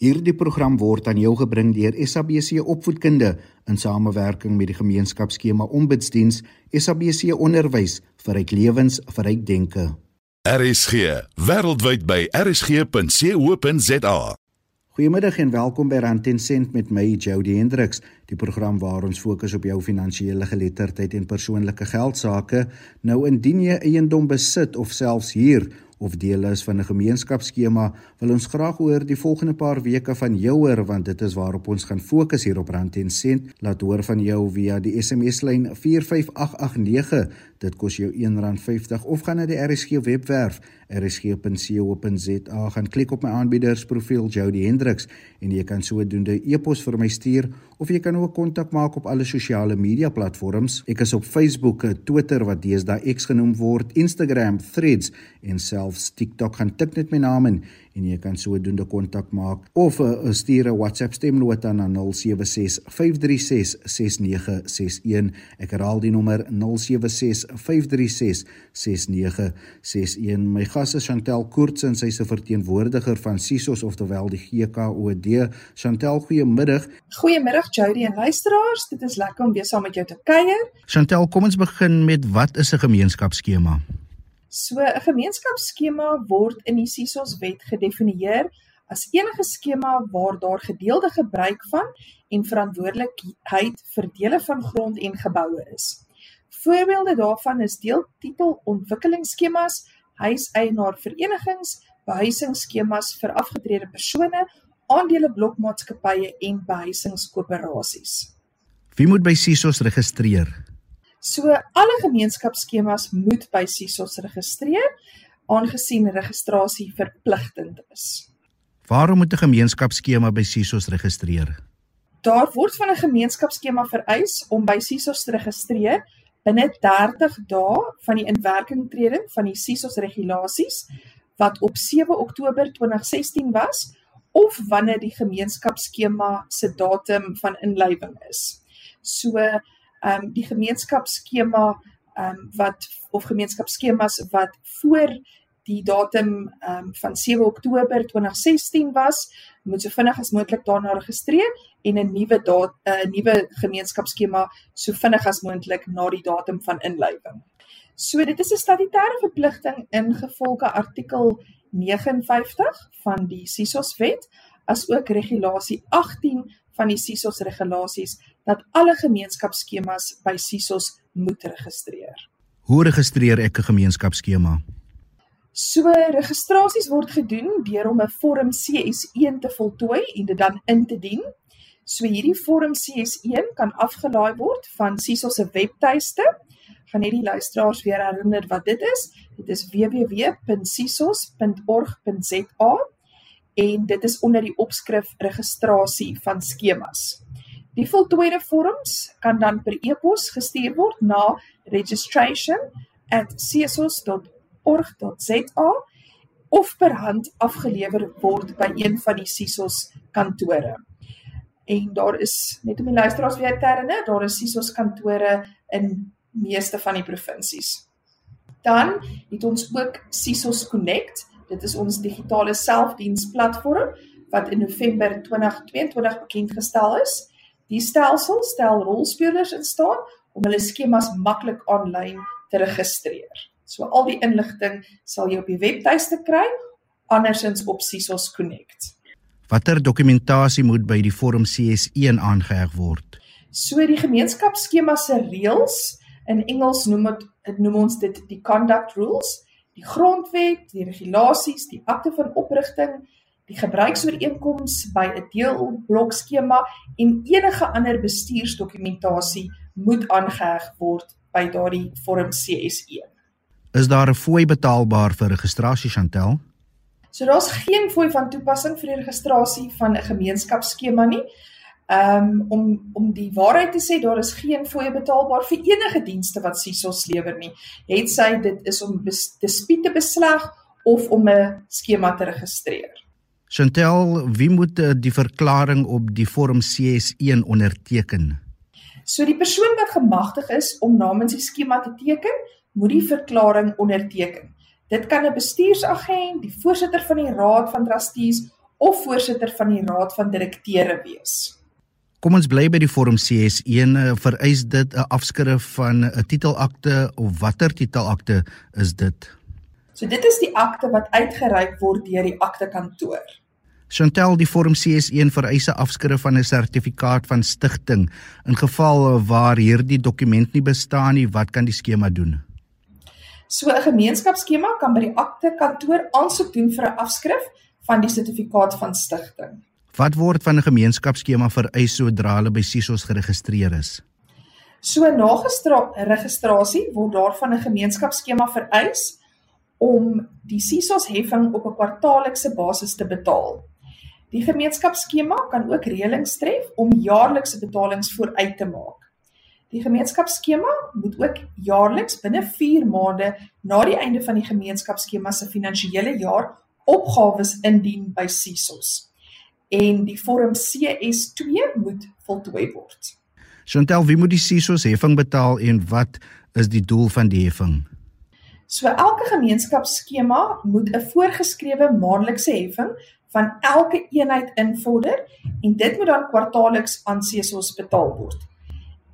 Hierdie program word aan jou gebring deur SABC Opvoedkunde in samewerking met die gemeenskapsskema Ombudsdiens SABC Onderwys vir ryk lewens vir ryk denke. RSG wêreldwyd by rsg.co.za. Goeiemiddag en welkom by Rand en Sent met my Jody Hendriks, die program waar ons fokus op jou finansiële geletterdheid en persoonlike geldsaake. Nou indien jy eiendom besit of selfs huur of deel is van 'n gemeenskapsskema, wil ons graag oor die volgende paar weke van jou hoor want dit is waarop ons gaan fokus hier op Rand en Sent. Laat hoor van jou via die SMS lyn 45889. Dit kos jou R1.50 of gaan na die RSG webwerf rsg.co.za gaan klik op my aanbiedersprofiel Jody Hendriks en jy kan sodoende e-pos vir my stuur of jy kan ook kontak maak op alle sosiale media platforms. Ek is op Facebook, Twitter wat deesdae X genoem word, Instagram, Threads en selfs TikTok. Gaan tik net my naam in en jy kan sodoende kontak maak of uh, stuur 'n WhatsApp stemnota na 0765366961. Ek herhaal die nommer 0765366961. My gas is Chantel Koorts en sy is 'n verteenwoordiger van SISOS oftewel die GKOD. Chantel, goeiemiddag. Goeiemiddag Jody en luisteraars. Dit is lekker om weer saam met jou te kuier. Chantel, kom ons begin met wat is 'n gemeenskapsskema? So 'n gemeenskapsskema word in die SISOS wet gedefinieer as enige skema waar daar gedeelde gebruik van en verantwoordelikheid vir dele van grond en geboue is. Voorbeelde daarvan is deeltitel ontwikkelingsskemas, huiseienaar verenigings, behuisingsskemas vir afgetrede persone, aandele blokmaatskappye en behuisingskoöperasies. Wie moet by SISOS registreer? So alle gemeenskapsskemas moet by SISOS registreer aangesien registrasie verpligtend is. Waarom moet 'n gemeenskapsskema by SISOS registreer? Daar word van 'n gemeenskapsskema vereis om by SISOS te registreer binne 30 dae van die inwerkingtreding van die SISOS regulasies wat op 7 Oktober 2016 was of wanneer die gemeenskapsskema se datum van inlywing is. So ehm um, die gemeenskapsskema ehm um, wat of gemeenskapsskemas wat voor die datum ehm um, van 7 Oktober 2016 was, moet so vinnig as moontlik daarna registreer en 'n nuwe daad 'n uh, nuwe gemeenskapsskema so vinnig as moontlik na die datum van inlywing. So dit is 'n statutêre verpligting ingevolge artikel 59 van die SISOS wet as ook regulasie 18 van die SISOS regulasies dat alle gemeenskapsskemas by SISOS moet registreer. Hoe registreer ek 'n gemeenskapsskema? So registrasies word gedoen deur om 'n vorm CS1 te voltooi en dit dan in te dien. So hierdie vorm CS1 kan afgelaai word van SISO se webtuiste. Gaan net die luisteraars weer herinner wat dit is. Dit is www.sisos.org.za en dit is onder die opskrif registrasie van skemas. Die voltooide vorms kan dan per e-pos gestuur word na registration@sisos.org org.za of per hand afgelewer word by een van die SISOS kantore. En daar is net om die luisteraars weer te herinner, daar is SISOS kantore in meeste van die provinsies. Dan het ons ook SISOS Connect. Dit is ons digitale selfdiensplatform wat in November 2022 bekend gestel is. Die stelsel stel rolspelers in staat om hulle skemas maklik aanlyn te registreer. So al die inligting sal jy op die webtuiste kry, andersins op Sisos Connect. Watter dokumentasie moet by die vorm CS1 aangeheg word? So die gemeenskapsskema se reëls in Engels noem dit noem ons dit die conduct rules, die grondwet, die regulasies, die akte van oprigting, die gebruiksooreenkoms by 'n deelblokskema en enige ander bestuursdokumentasie moet aangeheg word by daardie vorm CS1. Is daar 'n fooi betaalbaar vir registrasie Chantel? So daar's geen fooi van toepassing vir die registrasie van 'n gemeenskapsskema nie. Um, om om die waarheid te sê, daar is geen fooi betaalbaar vir enige dienste wat SISOS lewer nie. Het sy dit is om dispute besleg of om 'n skema te registreer. Chantel, wie moet eh, die verklaring op die vorm CS1 onderteken? So die persoon wat gemagtig is om namens die skema te teken, moet die verklaring onderteken. Dit kan 'n bestuursagent, die voorsitter van die raad van trustees of voorsitter van die raad van direkteure wees. Kom ons bly by die vorm CS1 eh, vereis dit 'n afskrif van 'n titelakte of watter titelakte is dit? So dit is die akte wat uitgereik word deur die aktekantoor. Chantel die vorm CS1 vereis 'n afskrif van 'n sertifikaat van stigting in geval waar hierdie dokument nie bestaan nie, wat kan die skema doen? So 'n gemeenskapsskema kan by die akte kantoor aansoek doen vir 'n afskrif van die sertifikaat van stigting. Wat word van 'n gemeenskapsskema vereis sodra hulle by SISOS geregistreer is? So na registrasie word daarvan 'n gemeenskapsskema vereis om die SISOS heffing op 'n kwartaallikse basis te betaal. Die gemeenskapsskema kan ook reëlings tref om jaarlikse betalings vooruit te maak. Die gemeenskapsskema moet ook jaarliks binne 4 maande na die einde van die gemeenskapsskema se finansiële jaar opgawes indien by SISOS. En die vorm CS2 moet voltooi word. Chantel, wie moet die SISOS heffing betaal en wat is die doel van die heffing? So elke gemeenskapsskema moet 'n voorgeskrewe maandelikse heffing van elke eenheid invorder en dit moet dan kwartaalliks aan CSOs betaal word.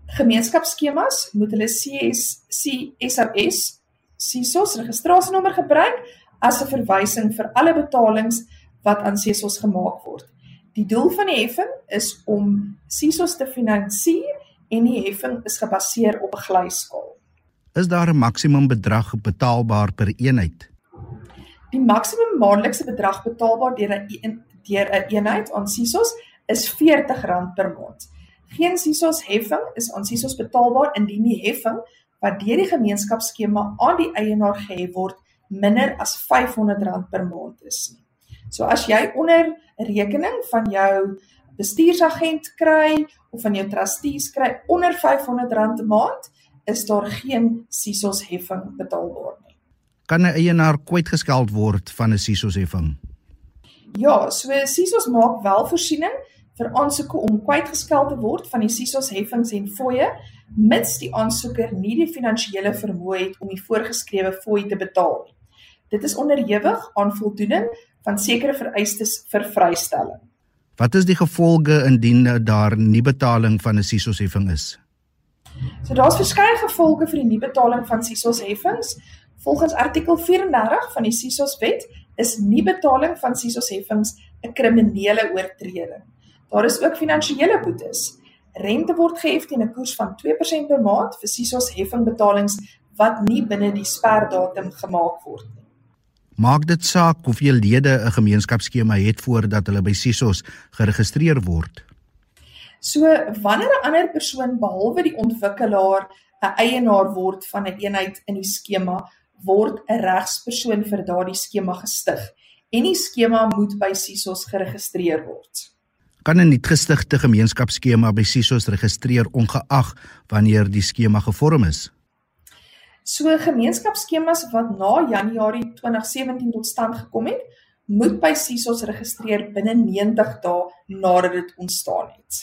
Gemeenskapsskemas moet hulle CSC SOS CSOs registrasienommer gebruik as 'n verwysing vir alle betalings wat aan CSOs gemaak word. Die doel van die heffing is om CSOs te finansier en die heffing is gebaseer op 'n glyskaal. Is daar 'n maksimum bedrag betaalbaar per eenheid? Die maksimum maandelikse bedrag betaalbaar deur 'n deur 'n eenheid aan SISOS is R40 per maand. Geen SISOS heffing is aan SISOS betaalbaar indien die heffing wat deur die gemeenskapsskema aan die eienaar gehef word minder as R500 per maand is nie. So as jy onder 'n rekening van jou bestuursagent kry of van jou trustees kry onder R500 'n maand, is daar geen SISOS heffing betaalbaar nie kan 'n eienaar kwytgeskeld word van 'n SISOS heffing? Ja, so SISOS maak wel voorsiening vir aansoeke om kwytgeskeld te word van die SISOS heffings en fooie mits die aansoeker nie die finansiële vermoë het om die voorgeskrewe fooi te betaal nie. Dit is onderhewig aan voldoening van sekere vereistes vir vrystelling. Wat is die gevolge indien daar nie betaling van 'n SISOS heffing is? So daar's verskeie gevolge vir die nie betaling van SISOS heffings. Volgens artikel 34 van die SISOS wet is nie betaling van SISOS heffings 'n kriminele oortreding. Daar is ook finansiële boetes. Rente word gehef teen 'n koers van 2% per maand vir SISOS heffingbetalings wat nie binne die sperdatum gemaak word nie. Maak dit saak hoeveel lede 'n gemeenskapsskema het voordat hulle by SISOS geregistreer word. So wanneer 'n ander persoon behalwe die ontwikkelaar 'n eienaar word van 'n eenheid in die skema, word 'n regspersoon vir daardie skema gestig en die skema moet by SISOS geregistreer word. Kan 'n nuutgestigte gemeenskapsskema by SISOS registreer ongeag wanneer die skema gevorm is? So gemeenskapsskemas wat na Januarie 2017 tot stand gekom het, moet by SISOS registreer binne 90 dae nadat dit ontstaan het.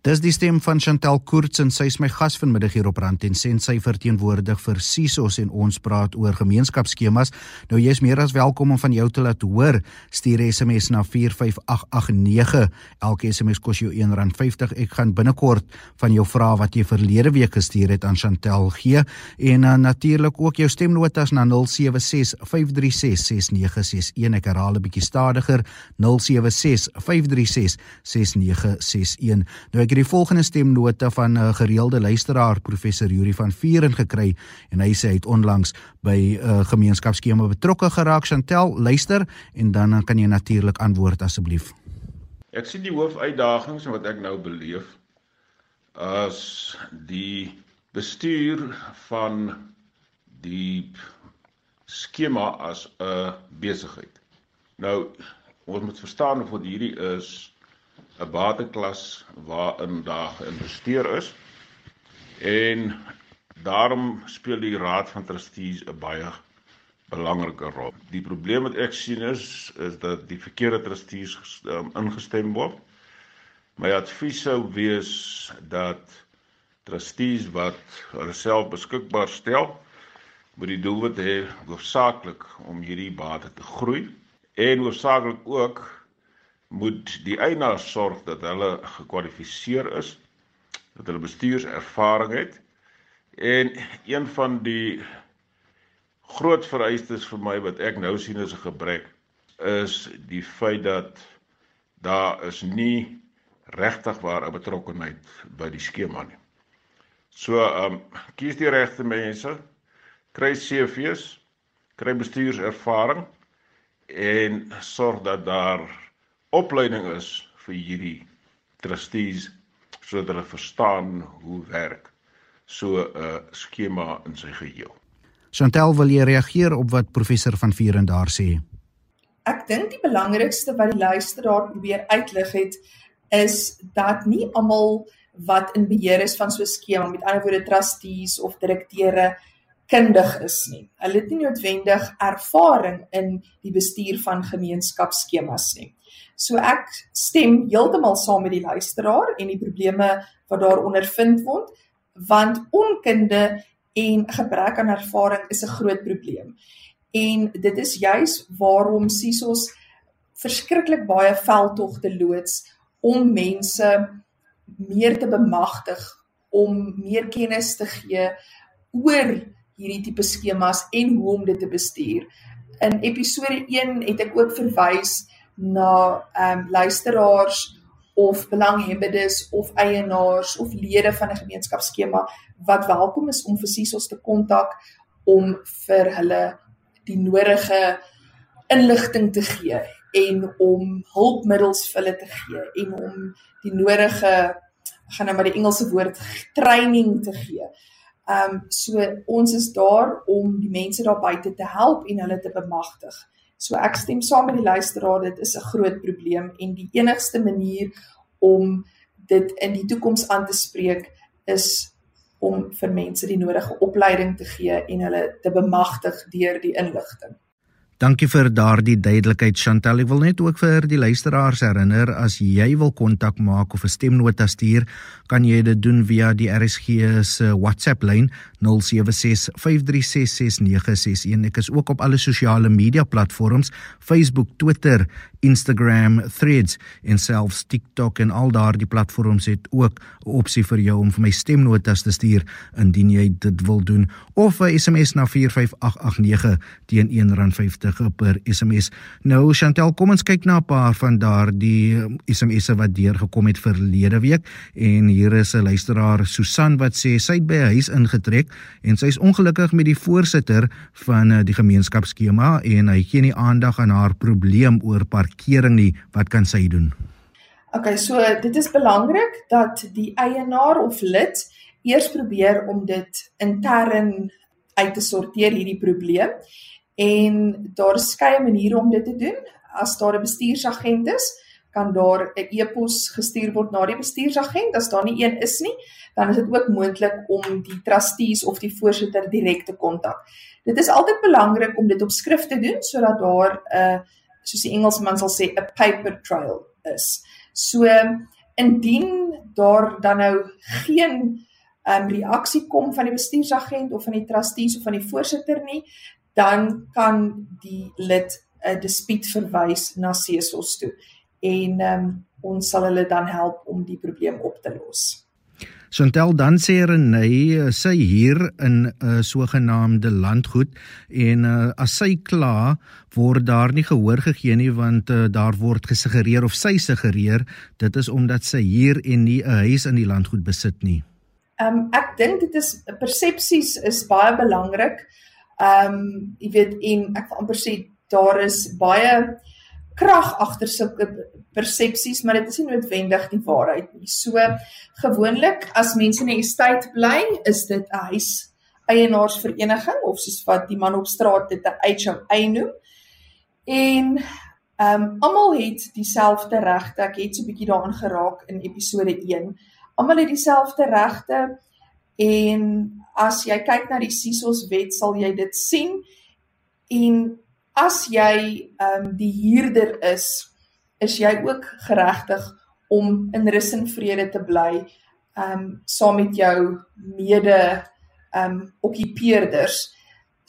Dis die stem van Chantel Koorts en sy is my gas vanmiddag hier op Rand en Sent sy verteenwoordig vir Sisos en ons praat oor gemeenskapsskemas. Nou jy is meer as welkom om van jou te laat hoor. Stuur SMS na 45889. Elke SMS kos jou R1.50. Ek gaan binnekort van jou vra wat jy verlede week gestuur het aan Chantel gee en uh, natuurlik ook jou stemnotas na 0765366961. Ek herhaal 'n bietjie stadiger 0765366961. Nou ek het die volgende stemnota van 'n uh, gereelde luisteraar professor Yuri van Vieren gekry en hy sê hy het onlangs by 'n uh, gemeenskapsskema betrokke geraak. Chantel, luister en dan kan jy natuurlik antwoord asseblief. Ek sien die hoofuitdagings wat ek nou beleef as die bestuur van die skema as 'n besigheid. Nou ons moet verstaan of hierdie is 'n bateklas waarin daar geïnvesteer is. En daarom speel die Raad van Trustees 'n baie belangrike rol. Die probleem wat ek sien is is dat die verkeerde trustees um, ingestem word. My advies sou wees dat trustees wat hulself beskikbaar stel moet die doelwit hê hoofsaaklik om hierdie bate te groei en hoofsaaklik ook moet die eienaar sorg dat hulle gekwalifiseer is, dat hulle bestuurservaring het. En een van die groot vereistes vir my wat ek nou sien as 'n gebrek is die feit dat daar is nie regtig waar 'n betrokkenheid by die skema nie. So, ehm um, kies die regte mense, kry CV's, kry bestuurservaring en sorg dat daar opleiding is vir hierdie trustees sodat hulle verstaan hoe werk so 'n uh, skema in sy geheel. Chantel wil jy reageer op wat professor van Vieren daar sê? Ek dink die belangrikste wat die luisteraar probeer uitlig het is dat nie almal wat in beheer is van so 'n skema, met ander woorde trustees of direkteure kundig is nie. Hulle het nie noodwendig ervaring in die bestuur van gemeenskapsskemas nie. So ek stem heeltemal saam met die luisteraar en die probleme wat daar ondervind word, want onkunde en gebrek aan ervaring is 'n groot probleem. En dit is juis waarom SISOS verskriklik baie veldtogte loods om mense meer te bemagtig om meer kennis te gee oor hierdie tipe skemas en hoe om dit te bestuur. In episode 1 het ek ook verwys na ehm um, luisteraars of belanghebbendes of eienaars of lede van 'n gemeenskapsskema wat welkom is om vir SISOS te kontak om vir hulle die nodige inligting te gee en om hulpmiddels vir hulle te gee en om die nodige gaan nou maar die Engelse woord training te gee Ehm um, so ons is daar om die mense daar buite te help en hulle te bemagtig. So ek stem saam met die luisteraar dit is 'n groot probleem en die enigste manier om dit in die toekoms aan te spreek is om vir mense die nodige opleiding te gee en hulle te bemagtig deur die inligting. Dankie vir daardie duidelikheid Chantel. Ek wil net ook vir die luisteraars herinner as jy wil kontak maak of 'n stemnota stuur, kan jy dit doen via die RSG se WhatsApp lyn 0765366961. Ek is ook op alle sosiale media platforms, Facebook, Twitter, Instagram, Threads en selfs TikTok en al daardie platforms het ook 'n opsie vir jou om vir my stemnotas te stuur indien jy dit wil doen of 'n SMS na 45889 teen R1.50 R50 per SMS. Nou Chantel, kom ons kyk na 'n paar van daardie um, SMS'e wat deurgekom het verlede week en hier is 'n luisteraar Susan wat sê sy het by 'n huis ingetrek en sy is ongelukkig met die voorsitter van uh, die gemeenskapsskema en hy gee nie aandag aan haar probleem oor parkering nie. Wat kan sy doen? Okay, so dit is belangrik dat die eienaar of lid eers probeer om dit intern uit te sorteer hierdie probleem en daar is skeie maniere om dit te doen. As daar 'n bestuursagent is, kan daar 'n e-pos gestuur word na die bestuursagent. As daar nie een is nie, dan is dit ook moontlik om die trustees of die voorsitter direk te kontak. Dit is altyd belangrik om dit op skrift te doen sodat daar 'n uh, soos die Engelsman sal sê 'n paper trail is. So indien daar dan nou geen um, reaksie kom van die bestuursagent of van die trustees of van die voorsitter nie, dan kan die lid 'n dispuut verwys na CSOS toe en um, ons sal hulle dan help om die probleem op te los. Chantel dan sê Renay eh, sy hier in 'n uh, sogenaamde landgoed en uh, as sy kla word daar nie gehoor gegee nie want uh, daar word gesuggereer of sy suggereer dit is omdat sy hier en nie 'n huis in die landgoed besit nie. Ehm um, ek dink dit is persepsies is baie belangrik. Ehm um, jy weet en ek wil amper sê daar is baie krag agter sulke persepsies, maar dit is nie noodwendig die waarheid nie. So gewoonlik as mense in 'n estate bly, is dit 'n huis eienaarsvereniging of soos wat die man op straat dit 'n HOA noem. En ehm um, almal het dieselfde regte. Ek het so 'n bietjie daaraan geraak in episode 1. Almal het dieselfde regte en as jy kyk na die SISOS wet sal jy dit sien en as jy ehm um, die huurder is is jy ook geregtig om in rus en vrede te bly ehm um, saam met jou mede ehm um, okkupeerders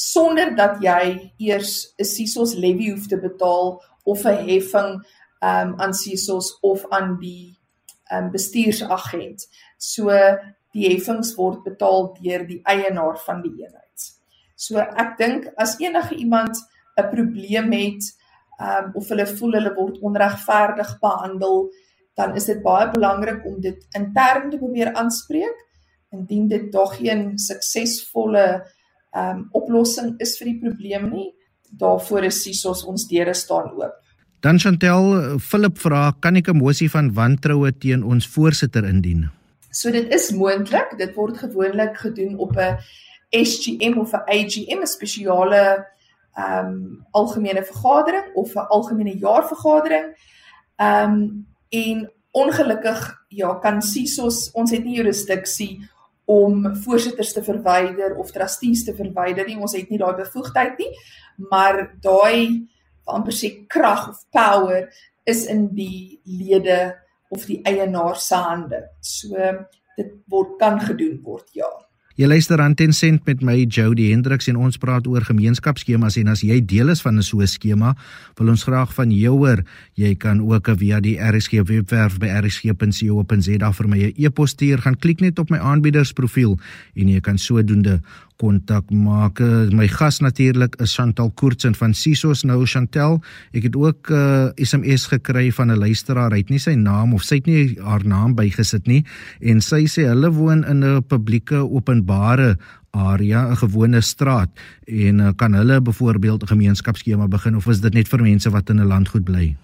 sonder dat jy eers 'n SISOS levy hoef te betaal of 'n heffing um aan CISOs of aan die um bestuursagent. So die heffings word betaal deur die eienaar van die eenheid. So ek dink as enige iemand 'n probleem het um of hulle voel hulle word onregverdig behandel, dan is dit baie belangrik om dit intern te probeer aanspreek indien dit tog geen suksesvolle um oplossing is vir die probleem nie. Daarvoor is SISOS ons deure staan oop. Dan Chantel Philip vra, kan ek 'n mosie van wantroue teen ons voorsitter indien? So dit is moontlik. Dit word gewoonlik gedoen op 'n SGM of 'n AGM, 'n spesiale ehm um, algemene vergadering of 'n algemene jaarvergadering. Ehm um, en ongelukkig ja, kan SISOS, ons het nie jurisdiksie om voorsitters te verwyder of trustees te verwyder nie. Ons het nie daai bevoegdheid nie. Maar daai amper sê krag of power is in die lede of die eienaar se hande. So dit word kan gedoen word, ja. Jy luister aan Ten Cent met my Jody Hendriks en ons praat oor gemeenskapsskemas en as jy deel is van 'n so 'n skema, wil ons graag van jou hoor. Jy kan ook via die RSG webwerf by rsg.co.za vir my 'n e-pos stuur. Gaan klik net op my aanbiedersprofiel en jy kan sodoende kontak maak. My gas natuurlik is Chantal Koortsen van Sisos nou Chantal. Ek het ook 'n uh, SMS gekry van 'n luisteraar. Hy het nie sy naam of sy het nie haar naam bygesit nie en sy sê hulle woon in 'n publieke openbare area, 'n gewone straat en uh, kan hulle byvoorbeeld 'n gemeenskapsskema begin of is dit net vir mense wat in 'n landgoed bly?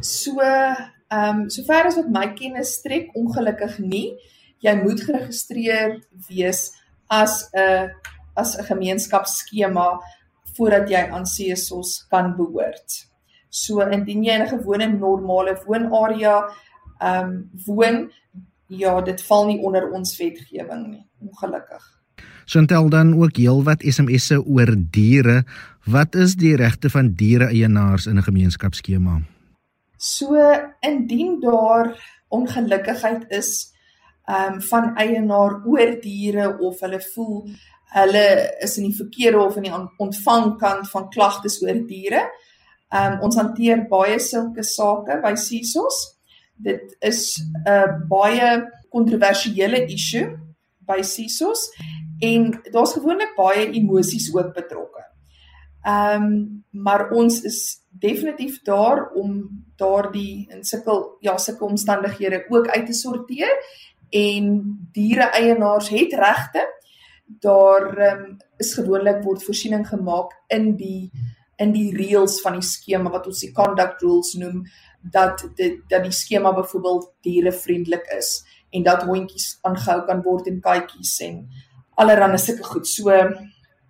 So, ehm um, sover as wat my kennis strek, ongelukkig nie. Jy moet geregistreer wees as 'n as 'n gemeenskapsskema voordat jy aan CSOS kan behoort. So indien jy in 'n gewone normale woonarea ehm um, woon, ja, dit val nie onder ons wetgewing nie, ongelukkig. Chantel dan ook heelwat SMS'e oor diere. Wat is die regte van diere-eienaars in 'n gemeenskapsskema? So indien daar ongelukkigheid is ehm um, van eienaar oor diere of hulle voel hulle is in die verkeerde of in die ontvangkant van klagtes oor diere. Ehm um, ons hanteer baie sulke sake by CISOS. Dit is 'n baie kontroversiële issue by CISOS en daar's gewoonlik baie emosies ook betrokke. Ehm um, maar ons is definitief daar om daardie in sulke ja sulke omstandighede ook uit te sorteer en diere eienaars het regte. Daar um, is gewoonlik word voorsiening gemaak in die in die reëls van die skema wat ons die conduct rules noem dat dit dat die skema byvoorbeeld dierevriendelik is en dat hondjies aangehou kan word en katjies en allerlei sulke goed. So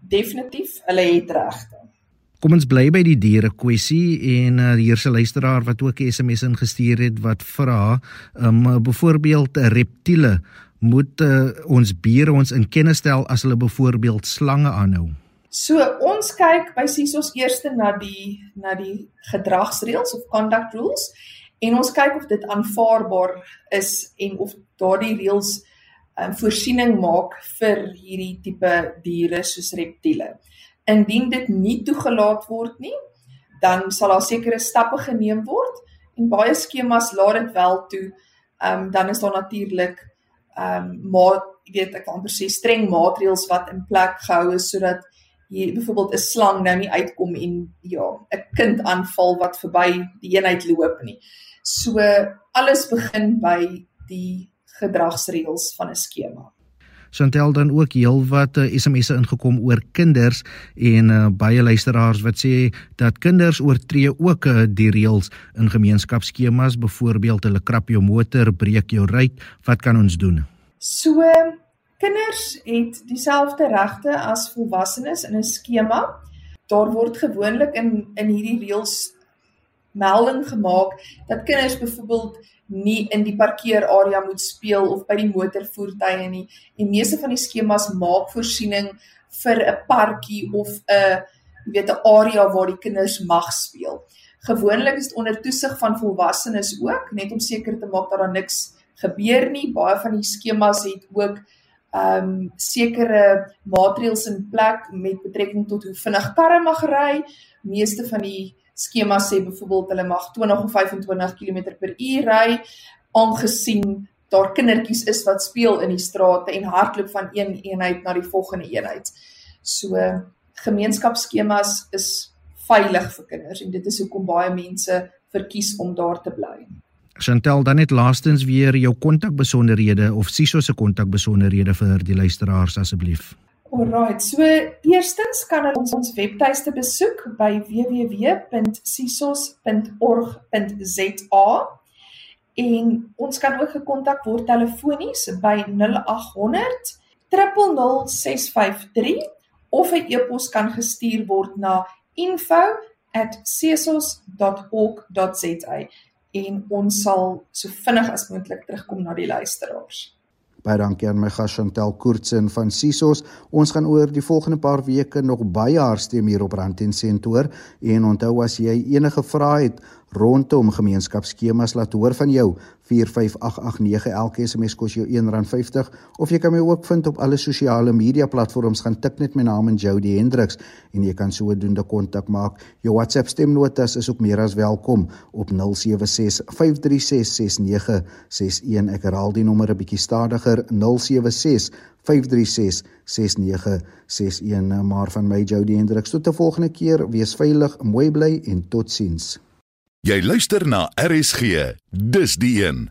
definitief, hulle het regte. Kom ons bly by die diere kwessie en uh, hier se luisteraar wat ook 'n SMS ingestuur het wat vra, um, byvoorbeeld reptiele moet uh, ons bure ons in kennis stel as hulle byvoorbeeld slange aanhou. So ons kyk by SISOS eers na die na die gedragsreëls of conduct rules en ons kyk of dit aanvaarbaar is en of daardie reëls um, voorsiening maak vir hierdie tipe diere soos reptiele. Indien dit nie toegelaat word nie, dan sal daar sekere stappe geneem word en baie skemas laat dit wel toe. Ehm um, dan is daar natuurlik ehm um, maar jy weet ek kan amper sê streng maatreëls wat in plek gehou is sodat hier byvoorbeeld 'n slang nou nie uitkom en ja, 'n kind aanval wat verby die eenheid loop nie. So alles begin by die gedragsreëls van 'n skema. Chantel dan ook heelwat uh, eh, SMS'e ingekom oor kinders en uh, baie luisteraars wat sê dat kinders oortree ook uh, die reëls in gemeenskapsskemas, byvoorbeeld hulle krap jou motor, breek jou ruit, wat kan ons doen? So kinders het dieselfde regte as volwassenes in 'n skema. Daar word gewoonlik in in hierdie reëls melding gemaak dat kinders byvoorbeeld nie in die parkeerarea moet speel of by die motorvoertuie nie. En meeste van die skemas maak voorsiening vir 'n parkie of 'n jy weet 'n area waar die kinders mag speel. Gewoonlik is dit onder toesig van volwassenes ook, net om seker te maak dat daar niks gebeur nie. Baie van die skemas het ook ehm um, sekere maatreëls in plek met betrekking tot hoe vinnig karre mag ry. Meeste van die skema sê byvoorbeeld hulle mag 20 of 25 km/h ry aangesien daar kindertjies is wat speel in die strate en hardloop van een eenheid na die volgende eenheid. So gemeenskapsskemas is veilig vir kinders en dit is hoekom baie mense verkies om daar te bly. Chantel, dan net laastens weer jou kontakbesonderhede of Siso se kontakbesonderhede vir die luisteraars asseblief. Alright, so eerstens kan hulle ons, ons webtuiste besoek by www.sisos.org.za en ons kan ook gekontak word telefonies by 0800 000653 of 'n e-pos kan gestuur word na info@sesos.org.za en ons sal so vinnig as moontlik terugkom na die luisteraars. Baie dankie aan my gas Chantel Koortsen van Sisos. Ons gaan oor die volgende paar weke nog baie haarstem hier op Rand en Sent hoor en onthou as jy enige vrae het rondom gemeenskapsskemas laat hoor van jou. 45889 elke SMS kos jou R1.50 of jy kan my ook vind op alle sosiale media platforms gaan tik net my naam en Jody Hendriks en jy kan sodoende kontak maak. Jou WhatsApp stemnotas is ook meer as welkom op 0765366961 ek herhaal die nommer 'n bietjie stadiger 076 536 6961 maar van my Jody Hendriks tot 'n volgende keer. Wees veilig mooi bly en totsiens Jy luister na RSG. Dis die een.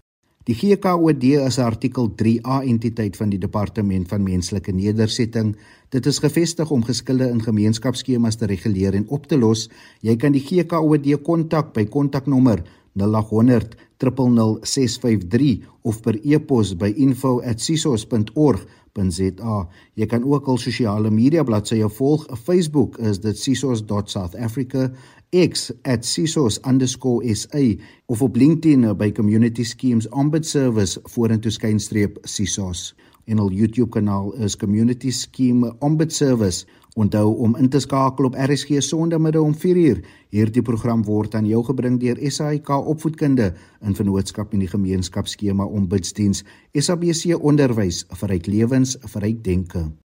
Die GKOD is artikel 3A entiteit van die Departement van Menslike Nedersetting. Dit is gevestig om geskille in gemeenskapsskemas te reguleer en op te los. Jy kan die GKOD kontak by kontaknommer 0800 000653 of per e-pos by info@sisos.org.za. Jy kan ook al sosiale media bladsye volg. Op Facebook is dit sisos.southafrica X @sisos_sa of op LinkedIn by Community Schemes Ombud Service vorentoe skynstreep sisos. En al YouTube kanaal is Community Scheme Ombud Service. Onthou om in te skakel op RSG Sondagmiddag om 4uur. Hierdie program word aan jou gebring deur SAIK Opvoedkunde in vennootskap met die gemeenskapsskema Ombudsdiens. SABC Onderwys vir ryk lewens, vir ryk denke.